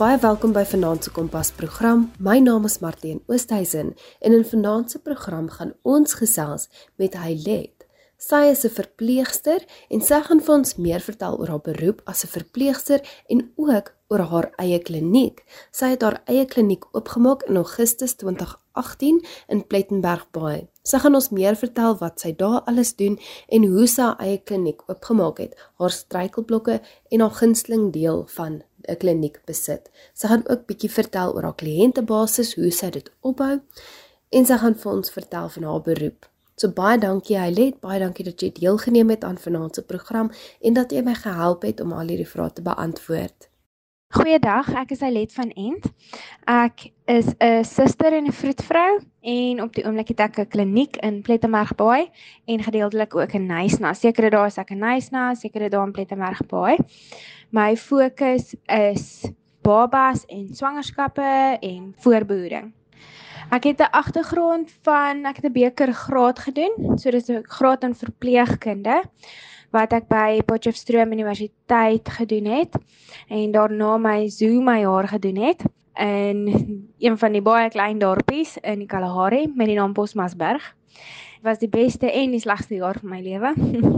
Baie welkom by Vanaand se Kompas program. My naam is Martien Oosthuizen en in Vanaand se program gaan ons gesels met Hylet. Sy is 'n verpleegster en sy gaan vir ons meer vertel oor haar beroep as 'n verpleegster en ook oor haar eie kliniek. Sy het haar eie kliniek oopgemaak in Augustus 2018 in Plettenberg Bay. Sy gaan ons meer vertel wat sy daar alles doen en hoe sy haar eie kliniek oopgemaak het, haar struikelblokke en haar gunsteling deel van 'n kliniek besit. Sy gaan ook bietjie vertel oor haar kliëntebasis, hoe sy dit opbou en sy gaan vir ons vertel van haar beroep. So baie dankie Heilet, baie dankie dat jy deelgeneem het aan vanaand se program en dat jy my gehelp het om al hierdie vrae te beantwoord. Goeiedag, ek is Heilet van Ent. Ek is 'n suster en 'n vroedvrou en op die oomblik het ek 'n kliniek in Plettenberg Baai en gedeeltelik ook in Nysna. Sekere dae is ek in Nysna, sekere dae in Plettenberg Baai. My fokus is babas en swangerskappe en voorbehoeding. Ek het 'n agtergrond van ek het 'n beker graad gedoen. So dis 'n graad in verpleegkunde wat ek by Potchefstroom Universiteit gedoen het en daarna my my jaar gedoen het in een van die baie klein dorpies in die Kalahari met die naam Bosmasberg. Was die beste en die slegste jaar van my lewe.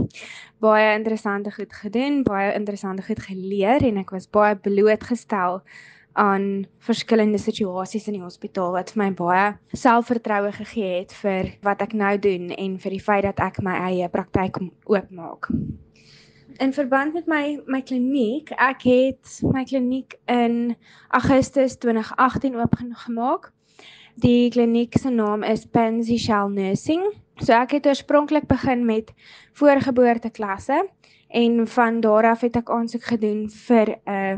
baie interessante goed gedoen, baie interessante goed geleer en ek was baie blootgestel aan verskillende situasies in die hospitaal wat vir my baie selfvertroue gegee het vir wat ek nou doen en vir die feit dat ek my eie praktyk oopmaak. In verband met my my kliniek, ek het my kliniek in Augustus 2018 oopgemaak. Die kliniek se naam is Pansy Shell Nursing. So ek het oorspronklik begin met voorgeboorteklasse en van daar af het ek aansoek gedoen vir 'n uh,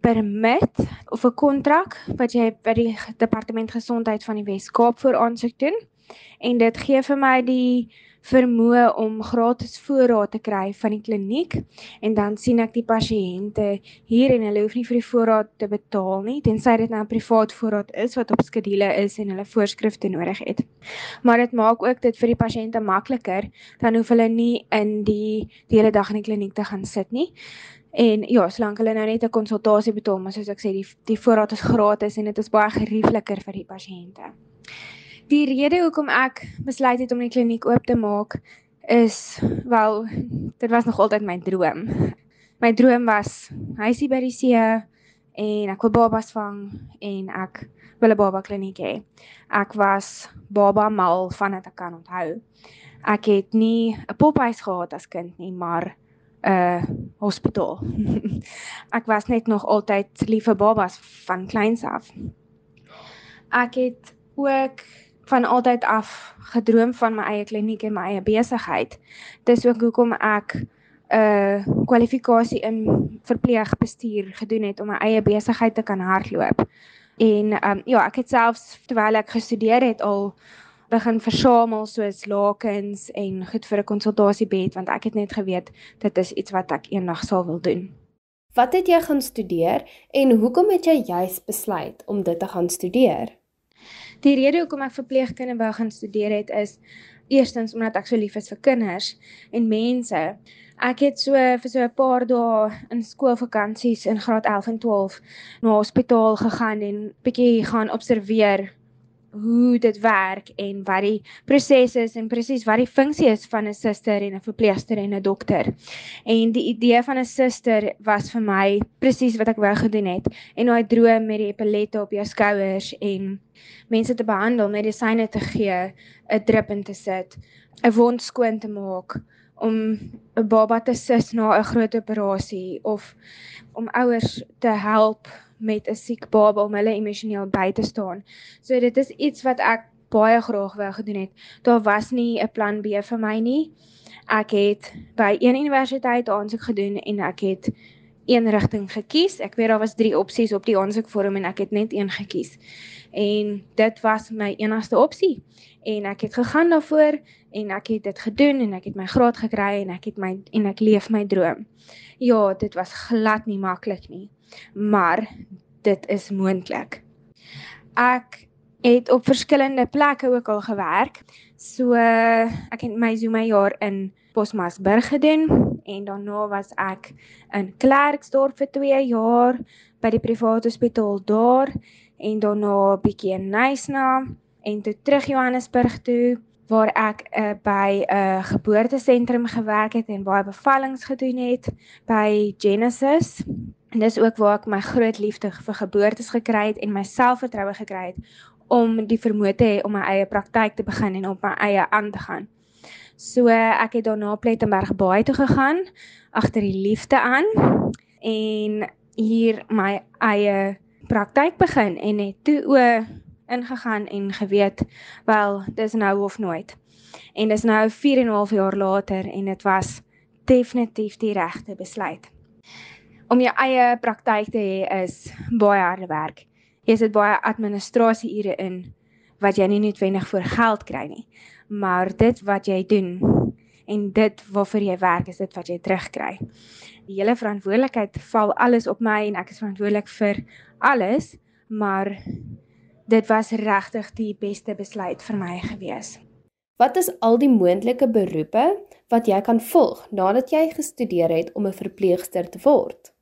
permit of 'n kontrak wat jy by die departement gesondheid van die Wes-Kaap voor aansoek doen. En dit gee vir my die vermoë om gratis voorraad te kry van die kliniek en dan sien ek die pasiënte hier en hulle hoef nie vir die voorraad te betaal nie tensy dit nou 'n privaat voorraad is wat op skedule is en hulle voorskrifte nodig het. Maar dit maak ook dit vir die pasiënte makliker dan hoef hulle nie in die die hele dag in die kliniek te gaan sit nie. En ja, solank hulle nou net 'n konsultasie betaal, maar soos ek sê, die die voorraad is gratis en dit is baie geriefliker vir die pasiënte. Die rede hoekom ek besluit het om die kliniek oop te maak is wel dit was nog altyd my droom. My droom was huisie by die see en ek wil babas vang en ek wil 'n baba kliniek hê. Ek was baba mal van wat ek kan onthou. Ek het nie 'n pophuis gehad as kind nie, maar 'n uh, hospitaal. ek was net nog altyd lief vir babas van kleins af. Ek het ook van altyd af gedroom van my eie kliniek en my eie besigheid. Dis ook hoekom ek 'n uh, kwalifikasie in verpleegbestuur gedoen het om my eie besigheid te kan hardloop. En um, ja, ek het selfs terwyl ek gestudeer het al begin versamel soos lakens en goed vir 'n konsultasiebed want ek het net geweet dit is iets wat ek eendag sal wil doen. Wat het jy gaan studeer en hoekom het jy juis besluit om dit te gaan studeer? Die rede hoekom ek verpleegkunde wou gaan studeer het is eerstens omdat ek so lief is vir kinders en mense. Ek het so vir so 'n paar dae in skoolvakansies in graad 11 en 12 na hospitaal gegaan en bietjie gaan observeer hoe dit werk en wat die proses is en presies wat die funksie is van 'n suster en 'n verpleegster en 'n dokter. En die idee van 'n suster was vir my presies wat ek wou gedoen het. En daai droom met die epilette op jou skouers en mense te behandel, medisyne te gee, 'n drip in te sit, 'n wond skoon te maak om 'n baba te sus na 'n groot operasie of om ouers te help met 'n siek baba om hulle emosioneel by te staan. So dit is iets wat ek baie graag wou gedoen het. Daar was nie 'n plan B vir my nie. Ek het by een universiteit aansoek gedoen en ek het een rigting gekies. Ek weet daar was 3 opsies op die aansoekvorm en ek het net een gekies. En dit was my enigste opsie. En ek het gegaan daarvoor en ek het dit gedoen en ek het my graad gekry en ek het my en ek leef my droom. Ja, dit was glad nie maklik nie maar dit is moontlik. Ek het op verskillende plekke ook al gewerk. So ek het my Zuma jaar in Bosmasburg gedoen en daarna was ek in Klerksdorp vir 2 jaar by die private hospitaal daar en daarna 'n bietjie in Nysna en toe terug Johannesburg toe waar ek uh, by 'n uh, geboortesentrum gewerk het en baie bevallings gedoen het by Genesis. En dis ook waar ek my groot liefde vir geboortes gekry het en my selfvertroue gekry het om die vermoë te hê om my eie praktyk te begin en op my eie aan te gaan. So ek het daarna Plettenberg Baai toe gegaan agter die liefde aan en hier my eie praktyk begin en het toe o ingegaan en geweet wel dis nou of nooit. En dis nou 4 en 'n half jaar later en dit was definitief die regte besluit. Om jou eie praktyk te hê is baie harde werk. Jy sit baie administrasieure in wat jy nie noodwendig vir geld kry nie. Maar dit wat jy doen en dit waarvoor jy werk is dit wat jy terugkry. Die hele verantwoordelikheid val alles op my en ek is verantwoordelik vir alles, maar dit was regtig die beste besluit vir my gewees. Wat is al die moontlike beroepe wat jy kan volg nadat jy gestudeer het om 'n verpleegster te word?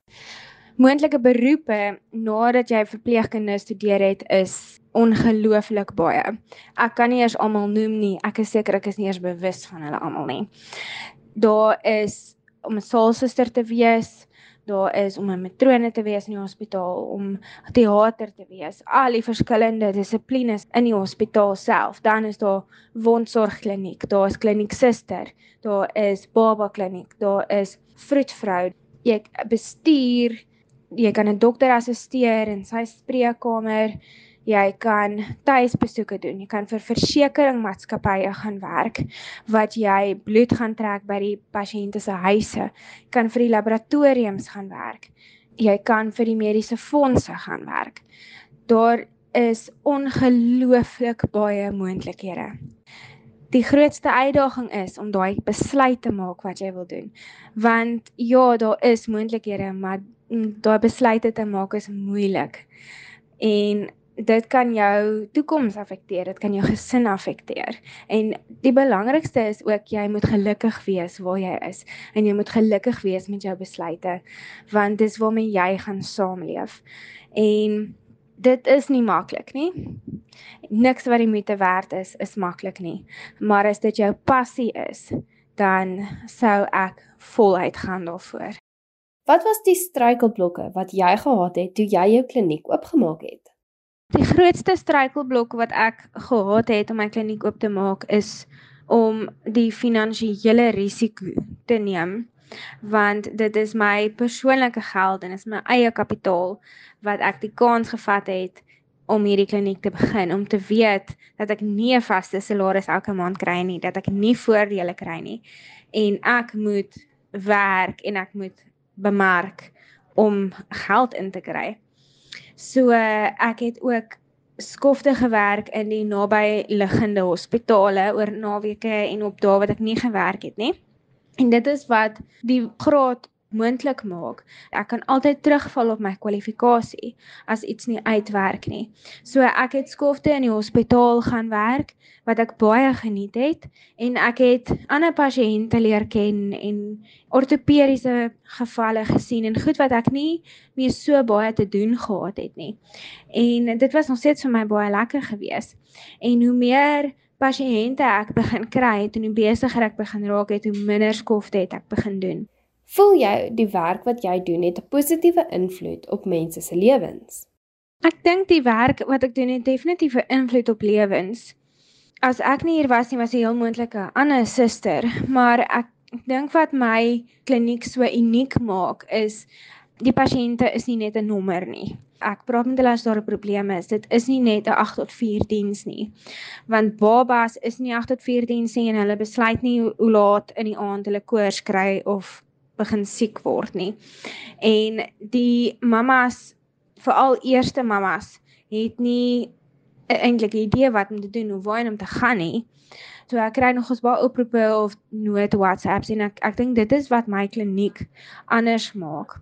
Moontlike beroepe nadat jy verpleegkunde studeer het is ongelooflik baie. Ek kan nie eers almal noem nie. Ek is seker ek is nie eers bewus van hulle almal nie. Daar is om 'n saalsuster te wees, daar is om 'n matrone te wees in die hospitaal, om teater te wees, al die verskillende dissiplines in die hospitaal self. Dan is daar wondsorgkliniek, daar is kliniek suster, daar is baba kliniek, daar is vroedvrou. Jy bestuur, jy kan 'n dokter assisteer in sy spreekkamer jy kan tuisbesoeke doen. Jy kan vir versekeringsmaatskappye gaan werk wat jy bloed gaan trek by die pasiënte se huise. Jy kan vir die laboratoriums gaan werk. Jy kan vir die mediese fondse gaan werk. Daar is ongelooflik baie moontlikhede. Die grootste uitdaging is om daai besluit te maak wat jy wil doen. Want ja, daar is moontlikhede, maar daai besluite te maak is moeilik. En dit kan jou toekoms affekteer, dit kan jou gesin affekteer. En die belangrikste is ook jy moet gelukkig wees waar jy is en jy moet gelukkig wees met jou besluite want dis waarmee jy gaan saamleef. En dit is nie maklik nie. Niks wat die moeite werd is is maklik nie. Maar as dit jou passie is, dan sou ek voluit gaan daarvoor. Wat was die struikelblokke wat jy gehad het toe jy jou kliniek oopgemaak het? Die grootste struikelblok wat ek gehad het om my kliniek oop te maak is om die finansiële risiko te neem want dit is my persoonlike geld en is my eie kapitaal wat ek die kans gevat het om hierdie kliniek te begin om te weet dat ek nie 'n vaste salaris elke maand kry nie dat ek nie voordele kry nie en ek moet werk en ek moet bemark om geld in te kry. So ek het ook skofte gewerk in die naby liggende hospitale oor naweke en op dae wat ek nie gewerk het nie. En dit is wat die graad moontlik maak. Ek kan altyd terugval op my kwalifikasie as iets nie uitwerk nie. So ek het skofte in die hospitaal gaan werk wat ek baie geniet het en ek het ander pasiënte leer ken en ortopediese gevalle gesien en goed wat ek nie meer so baie te doen gehad het nie. En dit was nog steeds vir my baie lekker geweest. En hoe meer pasiënte ek begin kry het en hoe besigger ek begin raak het, hoe minder skofte het ek begin doen. Voel jy die werk wat jy doen het 'n positiewe invloed op mense se lewens? Ek dink die werk wat ek doen het definitief 'n invloed op lewens. As ek nie hier was nie, was hy heel moontlik 'n ander suster, maar ek dink wat my kliniek so uniek maak is die pasiënte is nie net 'n nommer nie. Ek praat met hulle as daar 'n probleem is. Dit is nie net 'n 8 tot 4 diens nie. Want babas is nie 8 tot 4 diens nie en hulle besluit nie hoe laat in die aand hulle koors kry of begin siek word nie. En die mammas, veral eerste mammas, het nie eintlik 'n idee wat om te doen of waar om te gaan nie. So ek kry nog ons baie oproepe of nood WhatsApps en ek ek dink dit is wat my kliniek anders maak.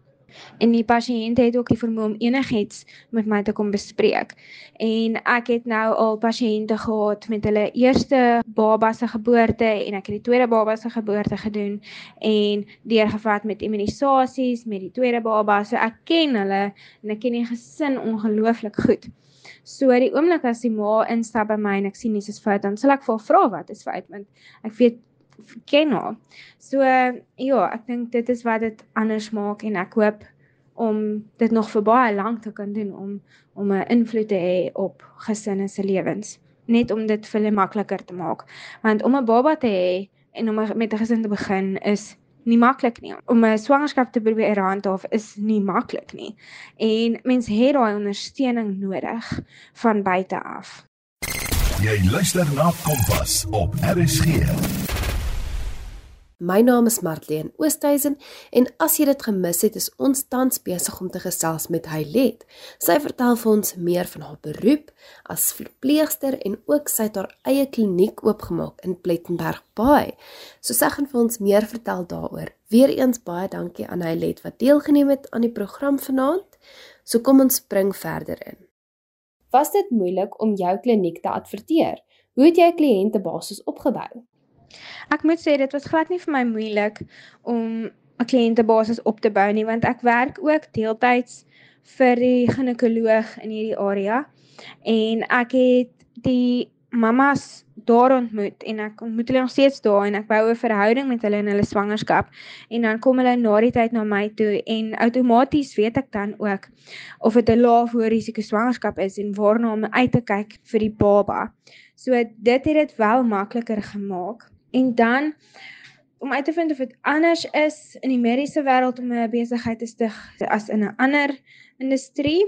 En die pasiënt het ook die vermoë om enigiets met my te kom bespreek. En ek het nou al pasiënte gehad met hulle eerste baba se geboorte en ek het die tweede baba se geboorte gedoen en deurgevat met immunisasies met die tweede baba. So ek ken hulle en ek ken die gesin ongelooflik goed. So die oomblik as die ma instap by my en ek sien dis is fout, dan sal ek vir haar vra wat is fout want ek weet ken haar. So ja, ek dink dit is wat dit anders maak en ek hoop om dit nog vir baie lank te kan doen om om 'n invloed te hê op gesinne se lewens, net om dit vir hulle makliker te maak. Want om 'n baba te hê en om met 'n gesin te begin is nie maklik nie. Om 'n swangerskap te probeer handhaaf is nie maklik nie. En mens het daai ondersteuning nodig van buite af. Jy luister na Kompas op RSG. My naam is Marlene Oosthuizen en as jy dit gemis het, is ons tans besig om te gesels met Hylet. Sy vertel vir ons meer van haar beroep as verpleegster en ook sy het haar eie kliniek oopgemaak in Plettenberg Bay. So sy gaan vir ons meer vertel daaroor. Weereens baie dankie aan Hylet wat deelgeneem het aan die program vanaand. So kom ons spring verder in. Was dit moeilik om jou kliniek te adverteer? Hoe het jy kliëntebasis opgebou? Ek moet sê dit was glad nie vir my moeilik om 'n kliëntebasis op te bou nie want ek werk ook deeltyds vir die ginekoloog in hierdie area en ek het die mamas daar ontmoet en ek ontmoet hulle nog steeds daar en ek bou 'n verhouding met hulle in hulle swangerskap en dan kom hulle na die tyd na my toe en outomaties weet ek dan ook of dit 'n lae risiko swangerskap is en waarna om uit te kyk vir die baba. So dit het dit wel makliker gemaak. En dan om uit te vind of dit anders is in die mediese wêreld om 'n besigheid te stig as in 'n ander industrie,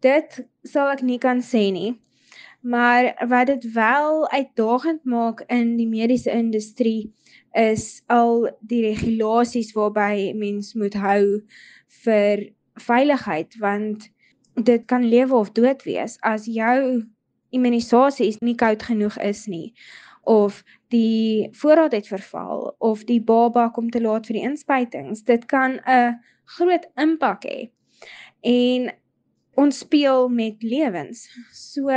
dit sal ek nie kan sê nie. Maar wat dit wel uitdagend maak in die mediese industrie is al die regulasies waarby mens moet hou vir veiligheid want dit kan lewe of dood wees as jou immunisasies nie koud genoeg is nie of die voorraad het verval of die baba kom te laat vir die inspuitings. Dit kan 'n groot impak hê. En ons speel met lewens. So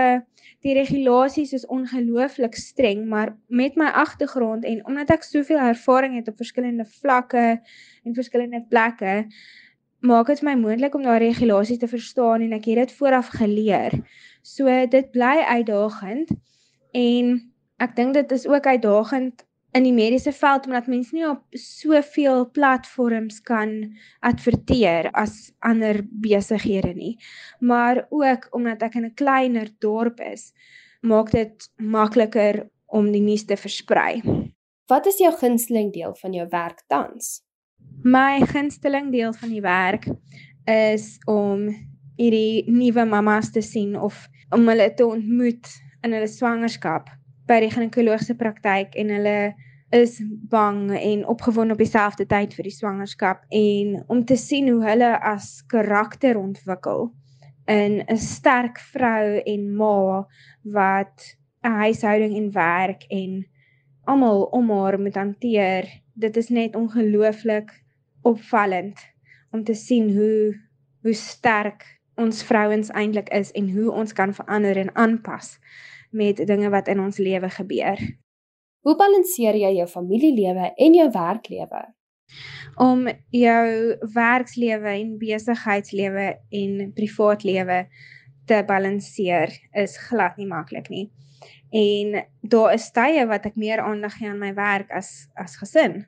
die regulasies is ongelooflik streng, maar met my agtergrond en omdat ek soveel ervaring het op verskillende vlakke en verskillende plekke, maak dit my moontlik om daai regulasies te verstaan en ek het dit vooraf geleer. So dit bly uitdagend en ek dink dit is ook uitdagend in die mediese veld omdat mense nie op soveel platforms kan adverteer as ander besighede nie. Maar ook omdat ek in 'n kleiner dorp is, maak dit makliker om die nuus te versprei. Wat is jou gunsteling deel van jou werk tans? My gunsteling deel van die werk is om hierdie nuwe mamas te sien of om hulle te ontmoet in hulle swangerskap by die ginekologiese praktyk en hulle is bang en opgewonde op dieselfde tyd vir die swangerskap en om te sien hoe hulle as karakter ontwikkel in 'n sterk vrou en ma wat 'n huishouding en werk en almal om haar moet hanteer. Dit is net ongelooflik opvallend om te sien hoe hoe sterk ons vrouens eintlik is en hoe ons kan verander en aanpas met dinge wat in ons lewe gebeur. Hoe balanseer jy jou familielewe en jou werklewe? Om jou werkslewe en besigheidslewe en privaatlewe te balanseer is glad nie maklik nie. En daar is tye wat ek meer aandag gee aan my werk as as gesin.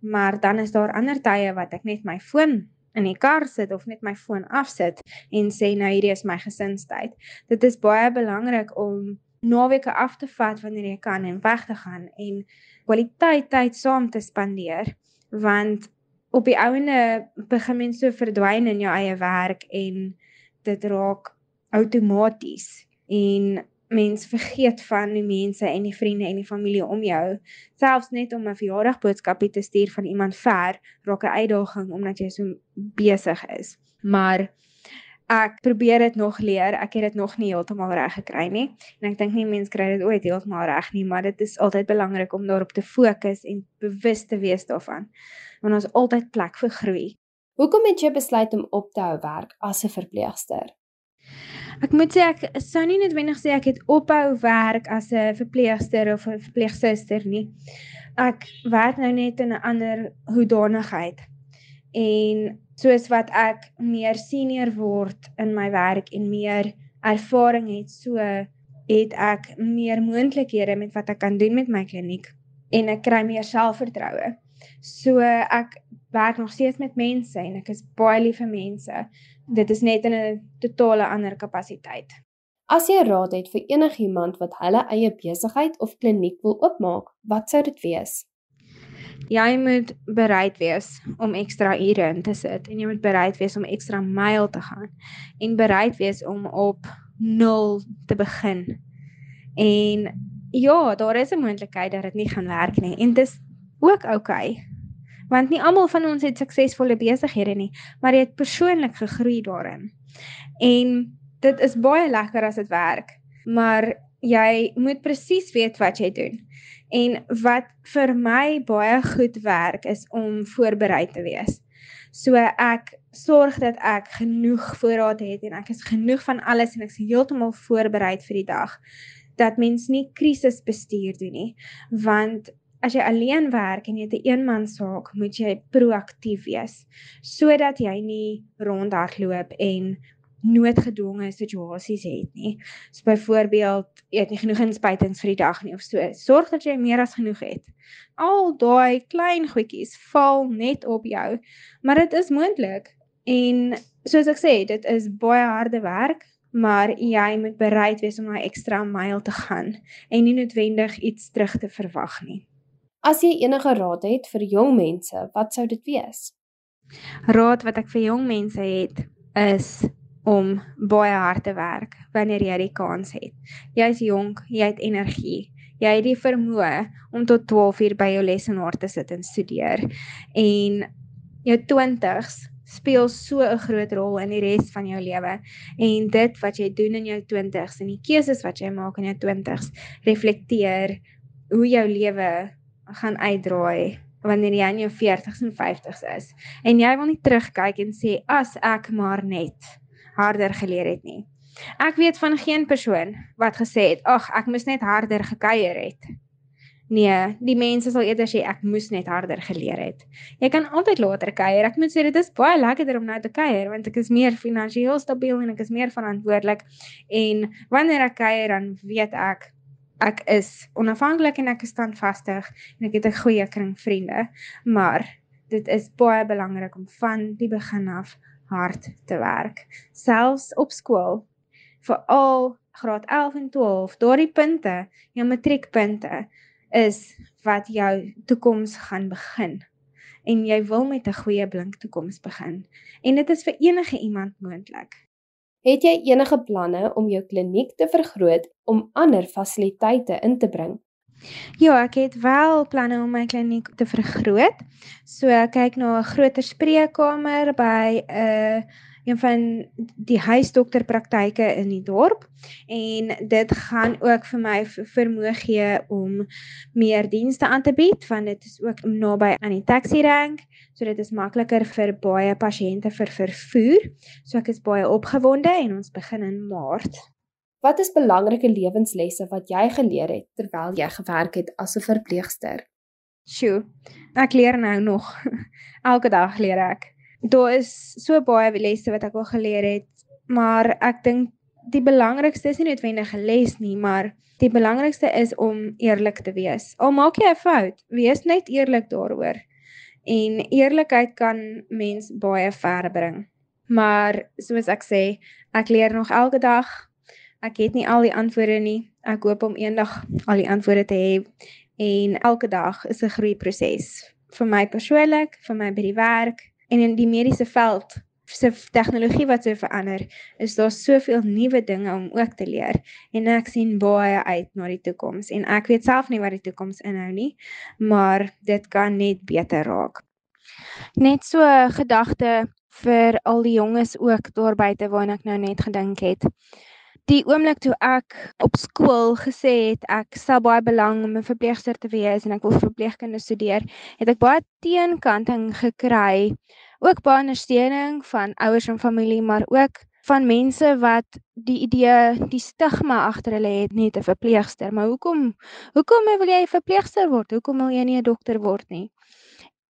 Maar dan is daar ander tye wat ek net my foon in die kar sit of net my foon afsit en sê nou hierdie is my gesinstyd. Dit is baie belangrik om naweke af te vat wanneer jy kan en weg te gaan en kwaliteit tyd saam te spandeer want op die ouene begin mens so verdwyn in jou eie werk en dit raak outomaties en mens vergeet van die mense en die vriende en die familie om jou. Selfs net om 'n verjaardagboodskapie te stuur van iemand ver raak 'n uitdaging omdat jy so besig is. Maar ek probeer dit nog leer. Ek het dit nog nie heeltemal reg gekry nie. En ek dink nie mense kry dit ooit heeltemal reg nie, maar dit is altyd belangrik om daarop te fokus en bewus te wees daarvan. Want ons altyd plek vir groei. Hoekom het jy besluit om op te hou werk as 'n verpleegster? Ek moet sê ek sou nie noodwendig sê ek het ophou werk as 'n verpleegster of 'n verpleegsuster nie. Ek werk nou net in 'n ander hoedanigheid. En soos wat ek meer senior word in my werk en meer ervaring het, so het ek meer moontlikhede met wat ek kan doen met my kliniek en ek kry meer selfvertroue. So ek werk nog steeds met mense en ek is baie lief vir mense. Dit is net in 'n totale ander kapasiteit. As jy raad het vir enigiemand wat hulle eie besigheid of kliniek wil oopmaak, wat sou dit wees? Jy moet bereid wees om ekstra ure in te sit en jy moet bereid wees om ekstra myl te gaan en bereid wees om op 0 te begin. En ja, daar is 'n moontlikheid dat dit nie gaan werk nie en dit is ook oukei. Okay want nie almal van ons het suksesvolle besighede nie, maar jy het persoonlik gegroei daarin. En dit is baie lekker as dit werk, maar jy moet presies weet wat jy doen. En wat vir my baie goed werk is om voorberei te wees. So ek sorg dat ek genoeg voorraad het en ek is genoeg van alles en ek is heeltemal voorberei vir die dag dat mens nie krisisbestuur doen nie want as jy alleen werk en jy het 'n eenman saak, moet jy proaktief wees sodat jy nie rondhardloop en noodgedwonge situasies het nie. So byvoorbeeld, jy het nie genoeg inspuitings vir die dag nie of so. Sorg dat jy meer as genoeg het. Al daai klein goedjies val net op jou, maar dit is moontlik. En soos ek sê, dit is baie harde werk, maar jy moet bereid wees om daai ekstra myl te gaan en nie noodwendig iets terug te verwag nie. As jy enige raad het vir jong mense, wat sou dit wees? Raad wat ek vir jong mense het is om baie hard te werk wanneer jy die kans het. Jy's jonk, jy het energie. Jy het die vermoë om tot 12 uur by jou lesenaar te sit en studeer. En jou 20s speel so 'n groot rol in die res van jou lewe. En dit wat jy doen in jou 20s en die keuses wat jy maak in jou 20s reflekteer hoe jou lewe gaan uitdraai wanneer jy in jou 40s en 50s is en jy wil nie terugkyk en sê as ek maar net harder geleer het nie. Ek weet van geen persoon wat gesê het ag ek moes net harder gekuier het. Nee, die mense sal eerder sê ek moes net harder geleer het. Jy kan altyd later kuier. Ek moet sê dit is baie lekkerder om nou te kuier want ek is meer finansiëel stabiel en ek is meer verantwoordelik en wanneer ek kuier dan weet ek ek is onafhanklik en ek is standvastig en ek het 'n goeie kring vriende, maar dit is baie belangrik om van die begin af hard te werk, selfs op skool. Veral graad 11 en 12, daardie punte, jou matriekpunte is wat jou toekoms gaan begin. En jy wil met 'n goeie blink toekoms begin. En dit is vir enige iemand moontlik. Het jy enige planne om jou kliniek te vergroot om ander fasiliteite in te bring? Ja, ek het wel planne om my kliniek te vergroot. So ek kyk na 'n groter spreekkamer by 'n uh, eh, een van die huisdokterpraktyke in die dorp. En dit gaan ook vir my vermoë gee om meer dienste aan te bied want dit is ook naby aan die taxi rank so dit is makliker vir baie pasiënte vir vervoer. So ek is baie opgewonde en ons begin in maart Wat is belangrike lewenslesse wat jy geleer het terwyl jy gewerk het as 'n verpleegster? Sjoe, ek leer nou nog. Elke dag leer ek daar is so baie lesse wat ek al geleer het, maar ek dink die belangrikste is nie noodwendig 'n les nie, maar die belangrikste is om eerlik te wees. Al maak jy 'n fout, wees net eerlik daaroor. En eerlikheid kan mens baie ver bring. Maar soos ek sê, ek leer nog elke dag. Ek het nie al die antwoorde nie. Ek hoop om eendag al die antwoorde te hê en elke dag is 'n groeiproses vir my persoonlik, vir my by die werk en in die mediese veld se tegnologie wat so verander, is daar soveel nuwe dinge om ook te leer en ek sien baie uit na die toekoms en ek weet self nie wat die toekoms inhou nie, maar dit kan net beter raak. Net so gedagte vir al die jonges ook daar buite waarna ek nou net gedink het die oomblik toe ek op skool gesê het ek sal baie belang om 'n verpleegster te wees en ek wil verpleegkunde studeer, het ek baie teenkanting gekry ook baie ondersteuning van ouers en familie, maar ook van mense wat die idee, die stigma agter hulle het net 'n verpleegster. Maar hoekom hoekom wil jy 'n verpleegster word? Hoekom wil jy nie 'n dokter word nie?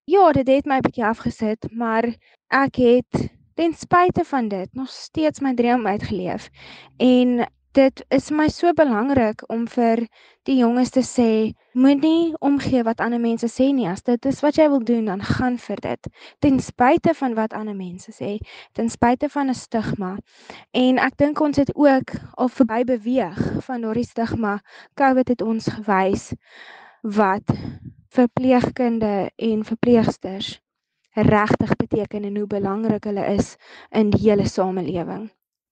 Ja, dit het my 'n bietjie afgesit, maar ek het ten spyte van dit nog steeds my droom uitgeleef. En dit is my so belangrik om vir die jonges te sê, moenie omgee wat ander mense sê nie. As dit is wat jy wil doen, dan gaan vir dit. Ten spyte van wat ander mense sê, ten spyte van 'n stigma. En ek dink ons het ook al verby beweeg van daardie stigma. COVID het ons gewys wat verpleegkunde en verpleegsters regtig beteken en hoe belangrik hulle is in die hele samelewing.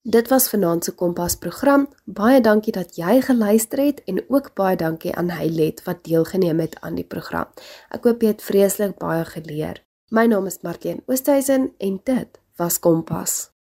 Dit was vanaand se Kompas program. Baie dankie dat jy geluister het en ook baie dankie aan Hylet wat deelgeneem het aan die program. Ek hoop jy het vreeslik baie geleer. My naam is Martien Oosthuizen en dit was Kompas.